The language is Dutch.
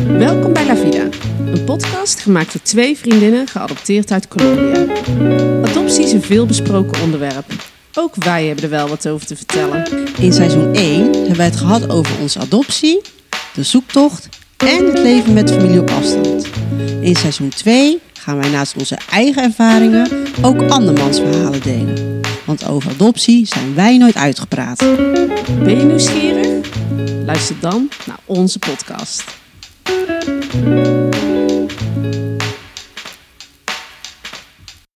Welkom bij La Vida, een podcast gemaakt door twee vriendinnen geadopteerd uit Colombia. Adoptie is een veelbesproken onderwerp. Ook wij hebben er wel wat over te vertellen. In seizoen 1 hebben wij het gehad over onze adoptie, de zoektocht en het leven met familie op afstand. In seizoen 2 gaan wij naast onze eigen ervaringen ook andermans verhalen delen. Want over adoptie zijn wij nooit uitgepraat. Ben je nieuwsgierig? Luister dan naar onze podcast.